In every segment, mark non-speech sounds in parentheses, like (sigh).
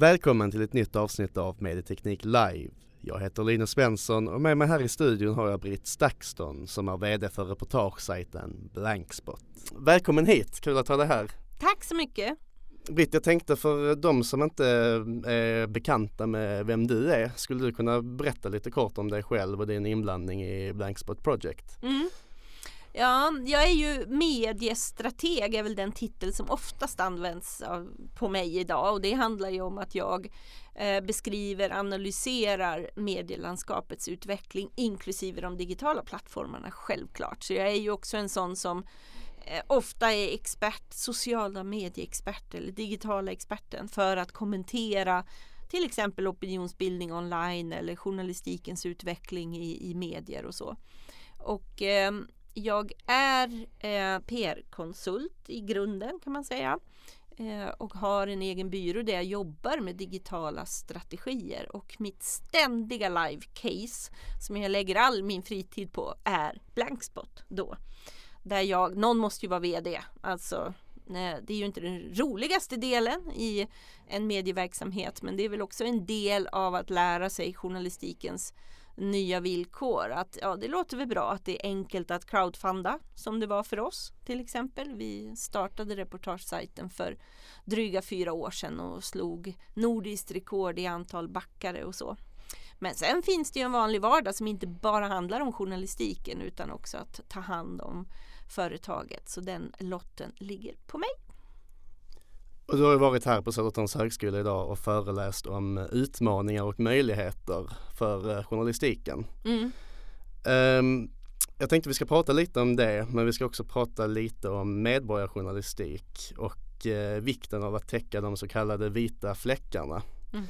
Välkommen till ett nytt avsnitt av Medieteknik Live. Jag heter Linus Svensson och med mig här i studion har jag Britt Stakston som är VD för reportagesajten Blankspot. Välkommen hit, kul att ha dig här. Tack så mycket. Britt, jag tänkte för de som inte är bekanta med vem du är, skulle du kunna berätta lite kort om dig själv och din inblandning i Blankspot Project? Mm. Ja, jag är ju mediestrateg är väl den titel som oftast används av, på mig idag och det handlar ju om att jag eh, beskriver, analyserar medielandskapets utveckling inklusive de digitala plattformarna självklart. Så jag är ju också en sån som eh, ofta är expert, sociala medieexpert eller digitala experten för att kommentera till exempel opinionsbildning online eller journalistikens utveckling i, i medier och så. Och eh, jag är eh, PR-konsult i grunden kan man säga. Eh, och har en egen byrå där jag jobbar med digitala strategier. Och mitt ständiga live case som jag lägger all min fritid på är Blankspot då. Där jag, någon måste ju vara VD, alltså det är ju inte den roligaste delen i en medieverksamhet. Men det är väl också en del av att lära sig journalistikens nya villkor. Att, ja, det låter väl bra att det är enkelt att crowdfunda som det var för oss till exempel. Vi startade reportagesajten för dryga fyra år sedan och slog nordiskt rekord i antal backare och så. Men sen finns det ju en vanlig vardag som inte bara handlar om journalistiken utan också att ta hand om företaget. Så den lotten ligger på mig. Och du har ju varit här på Södertörns högskola idag och föreläst om utmaningar och möjligheter för eh, journalistiken. Mm. Um, jag tänkte vi ska prata lite om det men vi ska också prata lite om medborgarjournalistik och eh, vikten av att täcka de så kallade vita fläckarna. Mm.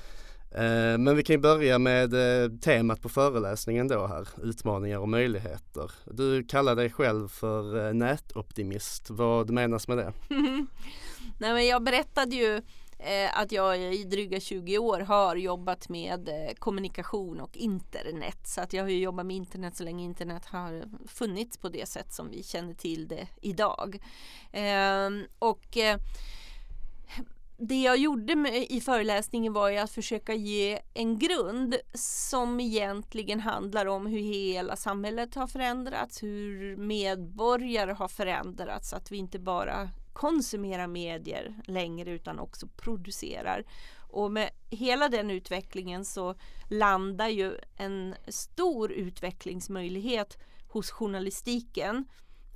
Eh, men vi kan ju börja med eh, temat på föreläsningen då här, utmaningar och möjligheter. Du kallar dig själv för eh, nätoptimist. Vad menas med det? (laughs) Nej, men jag berättade ju eh, att jag i dryga 20 år har jobbat med eh, kommunikation och internet. Så att jag har ju jobbat med internet så länge internet har funnits på det sätt som vi känner till det idag. Ehm, och eh, det jag gjorde med, i föreläsningen var ju att försöka ge en grund som egentligen handlar om hur hela samhället har förändrats, hur medborgare har förändrats, att vi inte bara konsumerar medier längre utan också producerar. Och med hela den utvecklingen så landar ju en stor utvecklingsmöjlighet hos journalistiken.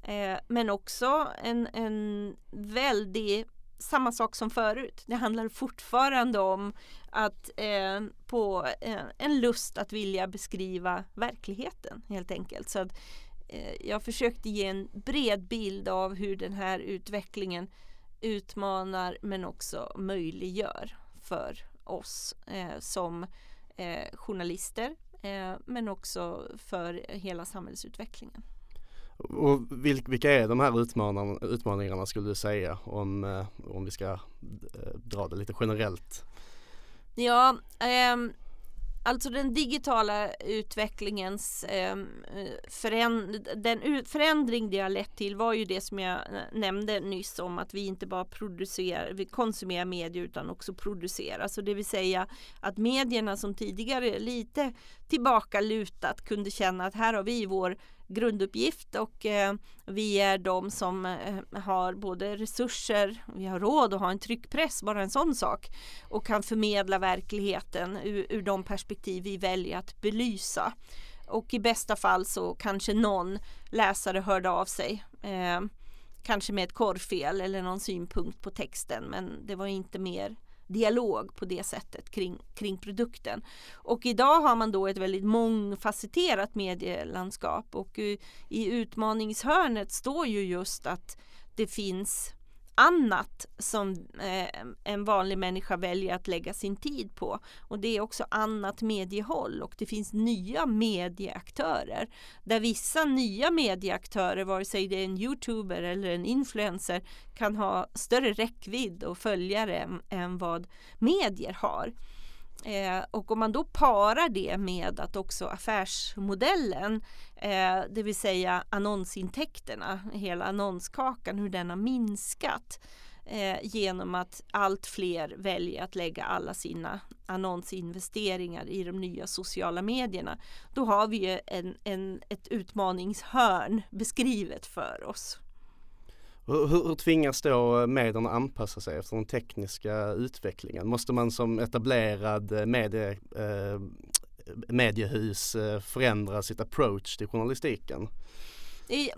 Eh, men också en, en väldig samma sak som förut. Det handlar fortfarande om att eh, på eh, en lust att vilja beskriva verkligheten helt enkelt. Så att, eh, jag försökte ge en bred bild av hur den här utvecklingen utmanar men också möjliggör för oss eh, som eh, journalister eh, men också för hela samhällsutvecklingen. Och vilka är de här utmaningarna, utmaningarna skulle du säga om, eh, om vi ska eh, dra det lite generellt? Ja, eh, alltså den digitala utvecklingens eh, föränd den förändring det har lett till var ju det som jag eh, nämnde nyss om att vi inte bara producerar, vi konsumerar medier utan också producerar. Så det vill säga att medierna som tidigare lite tillbakalutat kunde känna att här har vi vår grunduppgift och eh, vi är de som eh, har både resurser, vi har råd att ha en tryckpress, bara en sån sak och kan förmedla verkligheten ur, ur de perspektiv vi väljer att belysa. Och i bästa fall så kanske någon läsare hörde av sig. Eh, kanske med ett korrfel eller någon synpunkt på texten men det var inte mer dialog på det sättet kring, kring produkten. Och idag har man då ett väldigt mångfacetterat medielandskap och eh, i utmaningshörnet står ju just att det finns annat som eh, en vanlig människa väljer att lägga sin tid på. Och det är också annat mediehåll och det finns nya medieaktörer. Där vissa nya medieaktörer, vare sig det är en youtuber eller en influencer, kan ha större räckvidd och följare än, än vad medier har. Eh, och om man då parar det med att också affärsmodellen, eh, det vill säga annonsintäkterna, hela annonskakan, hur den har minskat eh, genom att allt fler väljer att lägga alla sina annonsinvesteringar i de nya sociala medierna. Då har vi ju en, en, ett utmaningshörn beskrivet för oss. Hur, hur tvingas då medierna anpassa sig efter den tekniska utvecklingen? Måste man som etablerad eh, medie, eh, mediehus eh, förändra sitt approach till journalistiken? I,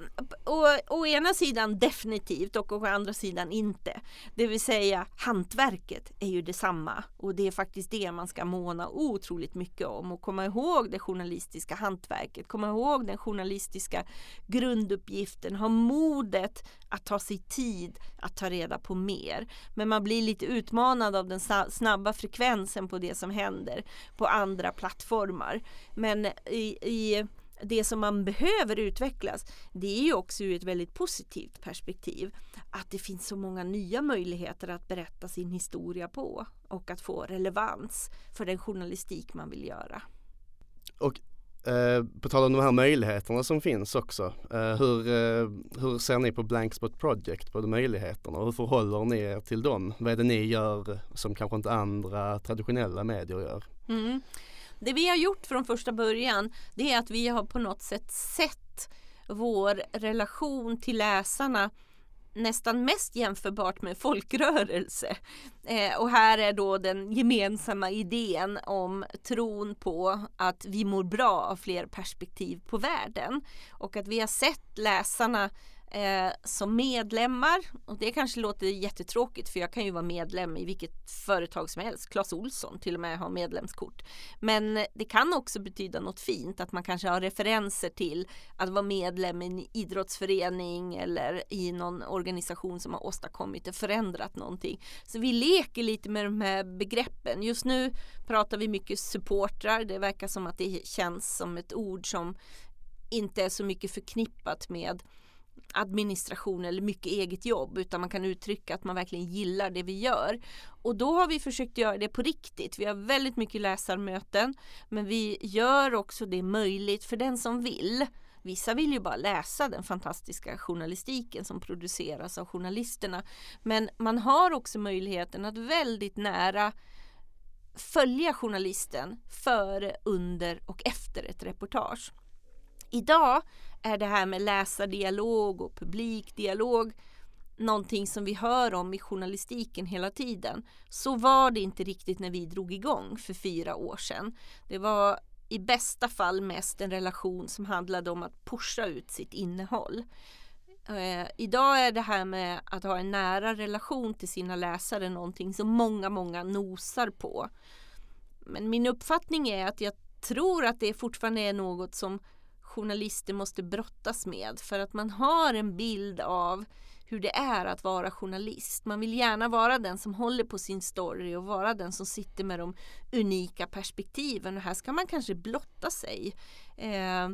å, å ena sidan definitivt och å andra sidan inte. Det vill säga hantverket är ju detsamma och det är faktiskt det man ska måna otroligt mycket om och komma ihåg det journalistiska hantverket, komma ihåg den journalistiska grunduppgiften, ha modet att ta sig tid att ta reda på mer. Men man blir lite utmanad av den snabba frekvensen på det som händer på andra plattformar. Men i, i det som man behöver utvecklas det är ju också ur ett väldigt positivt perspektiv. Att det finns så många nya möjligheter att berätta sin historia på och att få relevans för den journalistik man vill göra. Och eh, på tal om de här möjligheterna som finns också. Eh, hur, eh, hur ser ni på Blankspot Project, på de möjligheterna och hur förhåller ni er till dem? Vad är det ni gör som kanske inte andra traditionella medier gör? Mm. Det vi har gjort från första början det är att vi har på något sätt sett vår relation till läsarna nästan mest jämförbart med folkrörelse. Eh, och här är då den gemensamma idén om tron på att vi mår bra av fler perspektiv på världen och att vi har sett läsarna eh, som medlemmar. Och det kanske låter jättetråkigt för jag kan ju vara medlem i vilket företag som helst. Clas Olsson till och med har medlemskort. Men det kan också betyda något fint att man kanske har referenser till att vara medlem i en idrottsförening eller i någon organisation som har åstadkommit och förändrat någonting. Så vi leker lite med de här begreppen. Just nu pratar vi mycket supportrar. Det verkar som att det känns som ett ord som inte är så mycket förknippat med administration eller mycket eget jobb utan man kan uttrycka att man verkligen gillar det vi gör. Och då har vi försökt göra det på riktigt. Vi har väldigt mycket läsarmöten men vi gör också det möjligt för den som vill. Vissa vill ju bara läsa den fantastiska journalistiken som produceras av journalisterna. Men man har också möjligheten att väldigt nära följa journalisten före, under och efter ett reportage. Idag är det här med läsardialog och publikdialog någonting som vi hör om i journalistiken hela tiden. Så var det inte riktigt när vi drog igång för fyra år sedan. Det var i bästa fall mest en relation som handlade om att pusha ut sitt innehåll. Eh, idag är det här med att ha en nära relation till sina läsare någonting som många, många nosar på. Men min uppfattning är att jag tror att det fortfarande är något som journalister måste brottas med för att man har en bild av hur det är att vara journalist. Man vill gärna vara den som håller på sin story och vara den som sitter med de unika perspektiven och här ska man kanske blotta sig. Eh,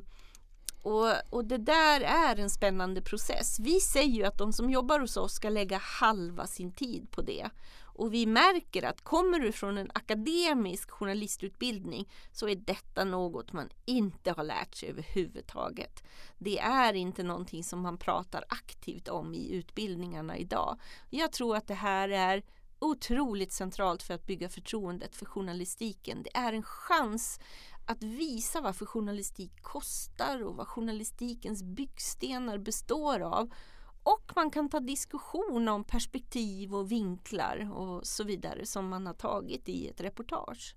och, och det där är en spännande process. Vi säger ju att de som jobbar hos oss ska lägga halva sin tid på det. Och vi märker att kommer du från en akademisk journalistutbildning så är detta något man inte har lärt sig överhuvudtaget. Det är inte någonting som man pratar aktivt om i utbildningarna idag. Jag tror att det här är otroligt centralt för att bygga förtroendet för journalistiken. Det är en chans att visa varför journalistik kostar och vad journalistikens byggstenar består av och man kan ta diskussion om perspektiv och vinklar och så vidare som man har tagit i ett reportage.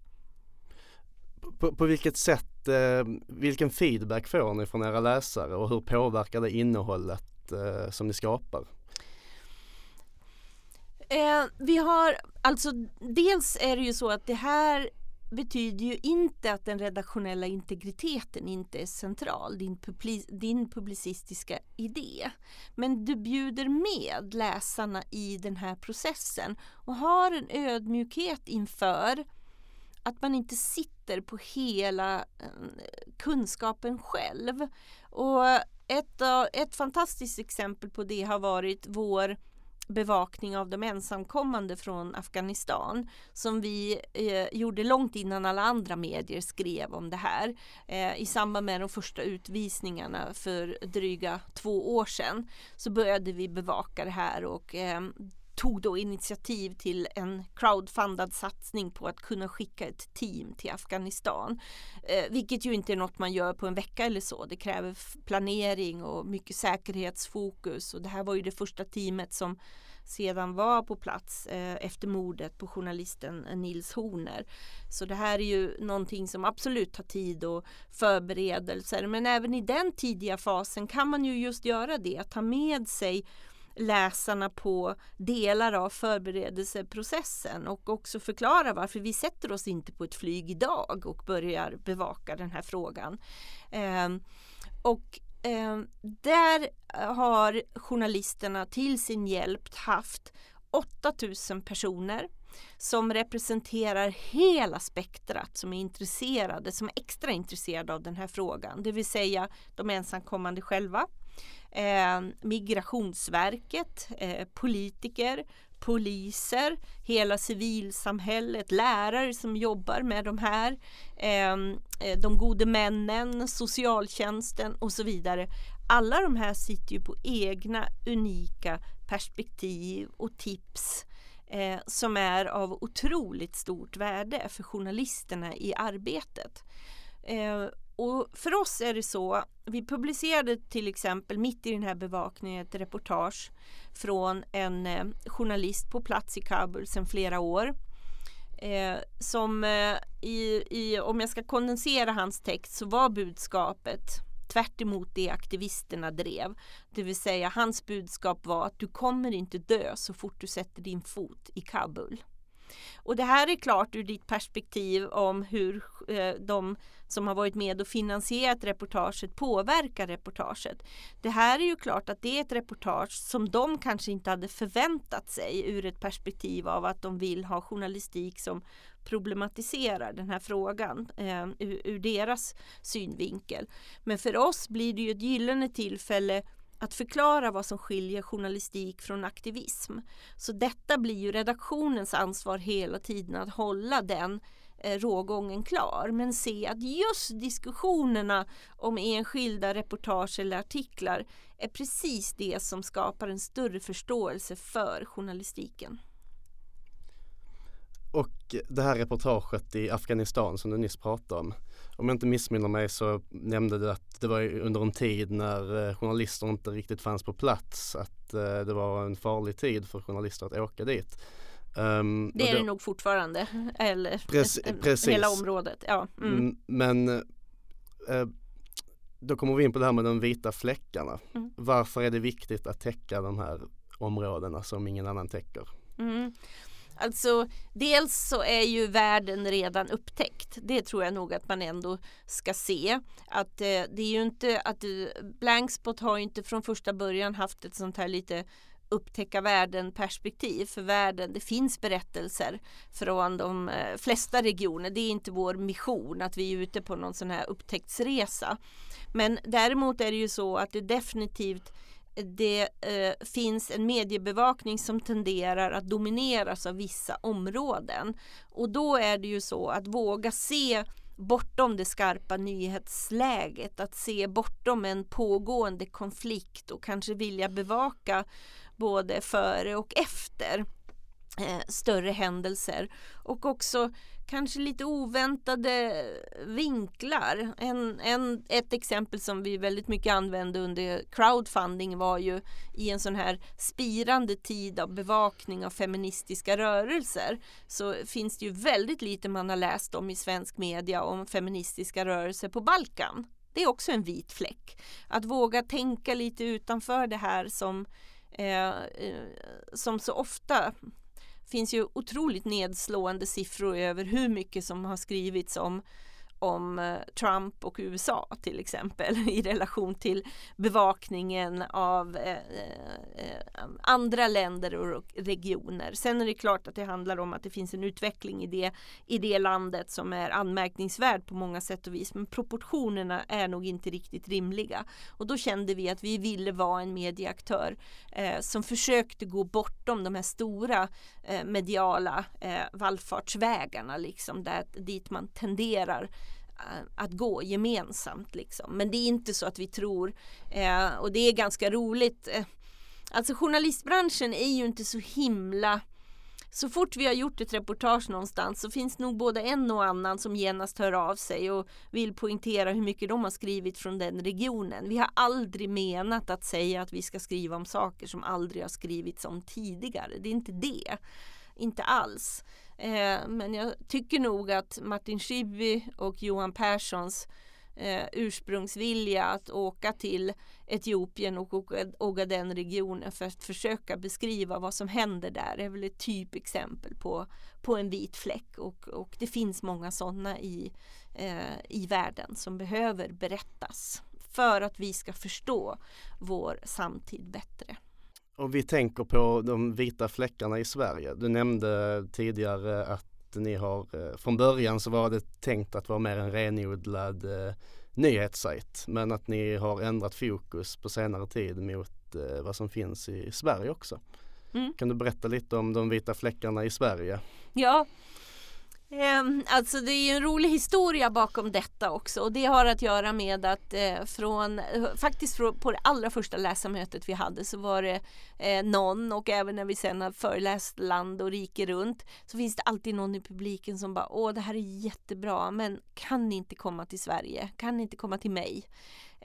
På, på vilket sätt, eh, vilken feedback får ni från era läsare och hur påverkar det innehållet eh, som ni skapar? Eh, vi har alltså dels är det ju så att det här betyder ju inte att den redaktionella integriteten inte är central, din, public din publicistiska idé. Men du bjuder med läsarna i den här processen och har en ödmjukhet inför att man inte sitter på hela eh, kunskapen själv. Och ett, eh, ett fantastiskt exempel på det har varit vår bevakning av de ensamkommande från Afghanistan som vi eh, gjorde långt innan alla andra medier skrev om det här eh, i samband med de första utvisningarna för dryga två år sedan så började vi bevaka det här och eh, tog då initiativ till en crowdfundad satsning på att kunna skicka ett team till Afghanistan. Eh, vilket ju inte är något man gör på en vecka eller så. Det kräver planering och mycket säkerhetsfokus och det här var ju det första teamet som sedan var på plats eh, efter mordet på journalisten eh, Nils Horner. Så det här är ju någonting som absolut tar tid och förberedelser men även i den tidiga fasen kan man ju just göra det, ta med sig läsarna på delar av förberedelseprocessen och också förklara varför vi sätter oss inte på ett flyg idag och börjar bevaka den här frågan. Eh, och eh, där har journalisterna till sin hjälp haft 8000 personer som representerar hela spektrat som är intresserade, som är extra intresserade av den här frågan. Det vill säga de ensamkommande själva, eh, Migrationsverket, eh, politiker, poliser, hela civilsamhället, lärare som jobbar med de här, ehm, eh, de gode männen, socialtjänsten och så vidare. Alla de här sitter ju på egna unika perspektiv och tips eh, som är av otroligt stort värde för journalisterna i arbetet. Eh, och för oss är det så, vi publicerade till exempel mitt i den här bevakningen ett reportage från en eh, journalist på plats i Kabul sedan flera år. Eh, som eh, i, i, om jag ska kondensera hans text så var budskapet tvärt det aktivisterna drev. Det vill säga hans budskap var att du kommer inte dö så fort du sätter din fot i Kabul. Och det här är klart ur ditt perspektiv om hur eh, de som har varit med och finansierat reportaget påverkar reportaget. Det här är ju klart att det är ett reportage som de kanske inte hade förväntat sig ur ett perspektiv av att de vill ha journalistik som problematiserar den här frågan eh, ur, ur deras synvinkel. Men för oss blir det ju ett gyllene tillfälle att förklara vad som skiljer journalistik från aktivism. Så detta blir ju redaktionens ansvar hela tiden att hålla den eh, rågången klar men se att just diskussionerna om enskilda reportage eller artiklar är precis det som skapar en större förståelse för journalistiken. Och det här reportaget i Afghanistan som du nyss pratade om. Om jag inte missminner mig så nämnde du att det var under en tid när eh, journalister inte riktigt fanns på plats. Att eh, det var en farlig tid för journalister att åka dit. Um, det är då, det nog fortfarande. (laughs) Eller precis, (laughs) precis. hela området. Ja. Mm. Men eh, då kommer vi in på det här med de vita fläckarna. Mm. Varför är det viktigt att täcka de här områdena som ingen annan täcker? Mm. Alltså dels så är ju världen redan upptäckt. Det tror jag nog att man ändå ska se. Att eh, det är ju inte att eh, Blankspot har inte från första början haft ett sånt här lite upptäcka världen perspektiv för världen. Det finns berättelser från de eh, flesta regioner. Det är inte vår mission att vi är ute på någon sån här upptäcktsresa. Men däremot är det ju så att det definitivt det eh, finns en mediebevakning som tenderar att domineras av vissa områden. Och då är det ju så att våga se bortom det skarpa nyhetsläget, att se bortom en pågående konflikt och kanske vilja bevaka både före och efter eh, större händelser och också kanske lite oväntade vinklar. En, en, ett exempel som vi väldigt mycket använde under crowdfunding var ju i en sån här spirande tid av bevakning av feministiska rörelser så finns det ju väldigt lite man har läst om i svensk media om feministiska rörelser på Balkan. Det är också en vit fläck. Att våga tänka lite utanför det här som, eh, eh som så ofta finns ju otroligt nedslående siffror över hur mycket som har skrivits om om eh, Trump och USA till exempel (laughs) i relation till bevakningen av eh, eh, eh andra länder och regioner. Sen är det klart att det handlar om att det finns en utveckling i det, i det landet som är anmärkningsvärd på många sätt och vis. Men proportionerna är nog inte riktigt rimliga. Och då kände vi att vi ville vara en medieaktör eh, som försökte gå bortom de här stora eh, mediala eh, vallfartsvägarna liksom där, dit man tenderar Eh, att gå gemensamt. Liksom. Men det är inte så att vi tror, eh, och det är ganska roligt, eh, Alltså journalistbranschen är ju inte så himla så fort vi har gjort ett reportage någonstans så finns nog både en och annan som genast hör av sig och vill poängtera hur mycket de har skrivit från den regionen. Vi har aldrig menat att säga att vi ska skriva om saker som aldrig har skrivits om tidigare. Det är inte det. Inte alls. Eh, men jag tycker nog att Martin Schibbye och Johan Perssons eh, ursprungsvilja att åka till Etiopien och Ogaden-regionen för att försöka beskriva vad som händer där är väl ett typexempel på, på en vit fläck och, och det finns många sådana i, eh, i världen som behöver berättas för att vi ska förstå vår samtid bättre. Och vi tänker på de vita fläckarna i Sverige. Du nämnde tidigare att ni har, eh, från början så var det tänkt att vara mer en renodlad eh, nyhetssajt men att ni har ändrat fokus på senare tid mot eh, vad som finns i Sverige också. Mm. Kan du berätta lite om de vita fläckarna i Sverige? Ja, Ehm, alltså det är ju en rolig historia bakom detta också och det har att göra med att eh, från faktiskt på det allra första läsarmötet vi hade så var det eh, någon och även när vi sen har föreläst land och rike runt så finns det alltid någon i publiken som bara åh det här är jättebra men kan ni inte komma till Sverige? Kan ni inte komma till mig?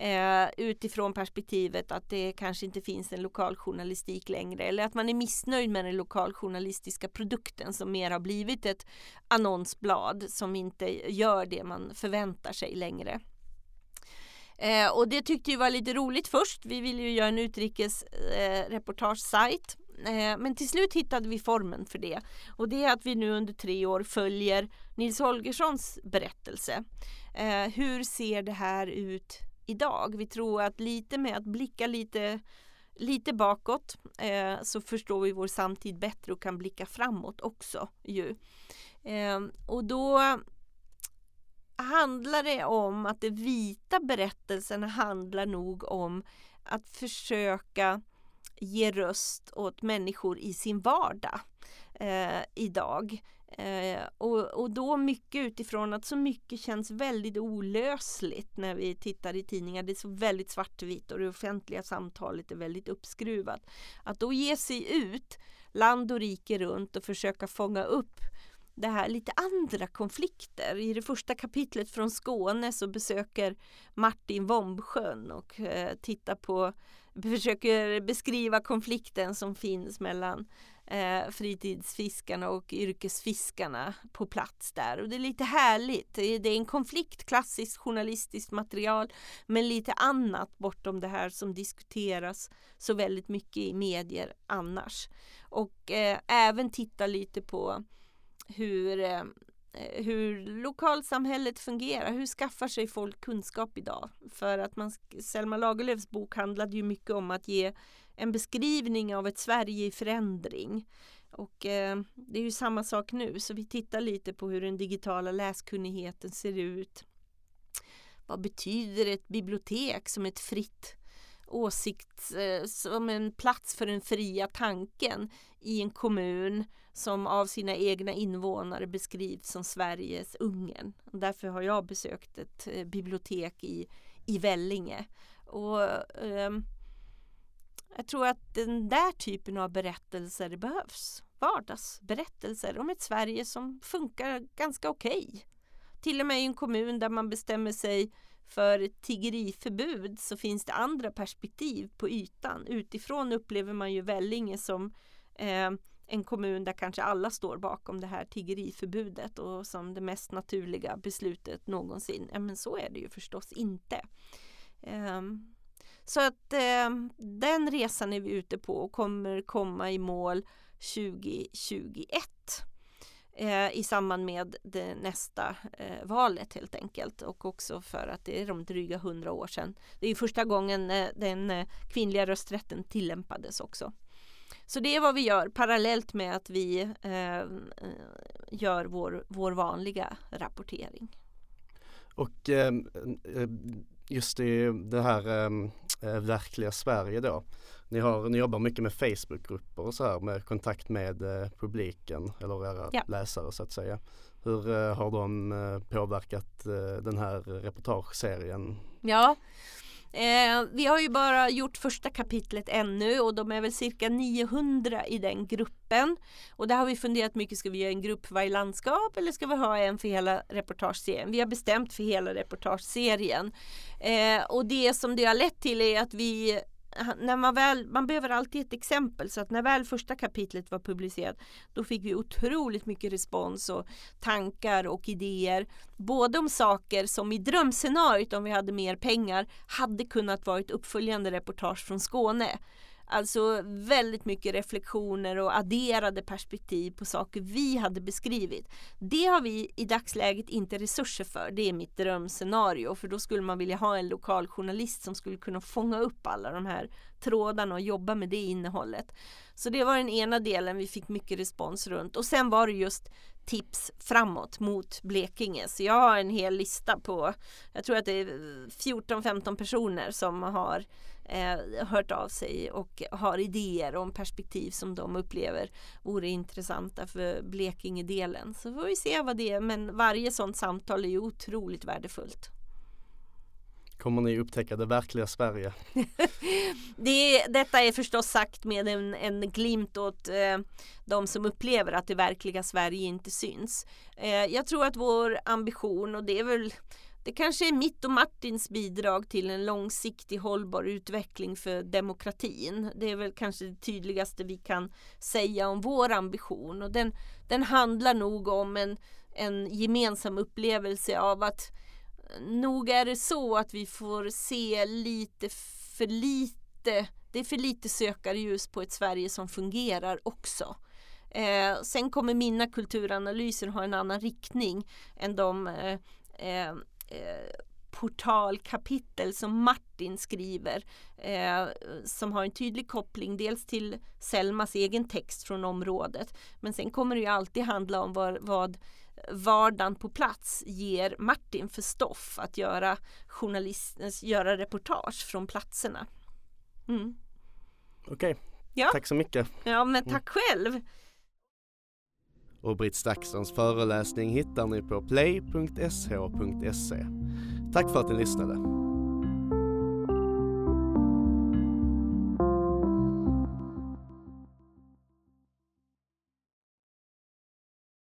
Eh, utifrån perspektivet att det kanske inte finns en lokaljournalistik längre eller att man är missnöjd med den lokaljournalistiska produkten som mer har blivit ett annonsblad som inte gör det man förväntar sig längre. Eh, och det tyckte vi var lite roligt först. Vi ville ju göra en utrikesreportagesajt. Eh, eh, men till slut hittade vi formen för det. Och det är att vi nu under tre år följer Nils Holgerssons berättelse. Eh, hur ser det här ut idag. Vi tror att lite med att blicka lite, lite bakåt eh, så förstår vi vår samtid bättre och kan blicka framåt också. Ju. Eh, och då handlar det om att de vita berättelserna handlar nog om att försöka ge röst åt människor i sin vardag eh, idag. Eh, och, och då mycket utifrån att så mycket känns väldigt olösligt när vi tittar i tidningar. Det är så väldigt svartvitt och det offentliga samtalet är väldigt uppskruvat. Att då ge sig ut land och rike runt och försöka fånga upp det här lite andra konflikter. I det första kapitlet från Skåne så besöker Martin Vombsjön och eh, tittar på (laughs) försöker beskriva konflikten som finns mellan eh, fritidsfiskarna och yrkesfiskarna på plats där. Och det är lite härligt. Det är en konflikt, klassiskt journalistiskt material, men lite annat bortom det här som diskuteras så väldigt mycket i medier annars. Och eh, även titta lite på hur eh, hur lokalsamhället fungerar. Hur skaffar sig folk kunskap idag? För att man, Selma Lagerlöfs bok handlade ju mycket om att ge en beskrivning av ett Sverige i förändring. Och eh, det är ju samma sak nu, så vi tittar lite på hur den digitala läskunnigheten ser ut. Vad betyder ett bibliotek som ett fritt åsikt, eh, som en plats för den fria tanken i en kommun som av sina egna invånare beskrivs som Sveriges Ungern. Därför har jag besökt ett eh, bibliotek i, i Vellinge. Och, eh, jag tror att den där typen av berättelser behövs. Vardagsberättelser om ett Sverige som funkar ganska okej. Okay. Till och med i en kommun där man bestämmer sig för tiggeriförbud så finns det andra perspektiv på ytan. Utifrån upplever man ju Vellinge som eh, en kommun där kanske alla står bakom det här tiggeriförbudet och som det mest naturliga beslutet någonsin. Ja, men så är det ju förstås inte. Um, så att eh, den resan är vi ute på och kommer komma i mål 2021 eh, i samband med det nästa eh, valet helt enkelt och också för att det är de dryga hundra år sedan. Det är första gången eh, den eh, kvinnliga rösträtten tillämpades också. Så det är vad vi gör parallellt med att vi ehm, eh, gör vår, vår vanliga rapportering. Och ehm, eh, just i det här eh, verkliga Sverige då. Ni, har, ni jobbar mycket med Facebookgrupper och så här med kontakt med eh, publiken eller era ja. läsare så att säga. Hur har de påverkat den här reportageserien? Ja, Eh, vi har ju bara gjort första kapitlet ännu och de är väl cirka 900 i den gruppen. Och där har vi funderat mycket, ska vi göra en grupp för varje landskap eller ska vi ha en för hela reportageserien? Vi har bestämt för hela reportageserien. Eh, och det som det har lett till är att vi när man väl, man behöver alltid ett exempel så att när väl första kapitlet var publicerat då fick vi otroligt mycket respons och tankar och idéer. Både om saker som i drömscenariot om vi hade mer pengar hade kunnat vara ett uppföljande reportage från Skåne. Alltså väldigt mycket reflektioner och adderade perspektiv på saker vi hade beskrivit. Det har vi i dagsläget inte resurser för. Det är mitt drömscenario för då skulle man vilja ha en lokal journalist som skulle kunna fånga upp alla de här trådarna och jobba med det innehållet. Så det var den ena delen vi fick mycket respons runt och sen var det just tips framåt mot Blekinge. Så jag har en hel lista på, jag tror att det är 14-15 personer som har eh, hört av sig och har idéer om perspektiv som de upplever vore intressanta för Blekinge-delen. Så får vi se vad det är, men varje sådant samtal är ju otroligt värdefullt. Kommer ni upptäcka det verkliga Sverige? (laughs) det, detta är förstås sagt med en, en glimt åt eh, de som upplever att det verkliga Sverige inte syns. Eh, jag tror att vår ambition, och det är väl det kanske är mitt och Martins bidrag till en långsiktig hållbar utveckling för demokratin. Det är väl kanske det tydligaste vi kan säga om vår ambition och den, den handlar nog om en, en gemensam upplevelse av att nog är det så att vi får se lite för lite, det är för lite sökarljus på ett Sverige som fungerar också. Eh, sen kommer mina kulturanalyser ha en annan riktning än de eh, eh, Eh, portalkapitel som Martin skriver eh, som har en tydlig koppling dels till Selmas egen text från området men sen kommer det ju alltid handla om vad, vad vardagen på plats ger Martin för stoff att göra journalist, göra reportage från platserna. Mm. Okej, okay. ja. tack så mycket. Ja men tack själv. Och Britt Stakssons föreläsning hittar ni på play.sh.se. Tack för att ni lyssnade.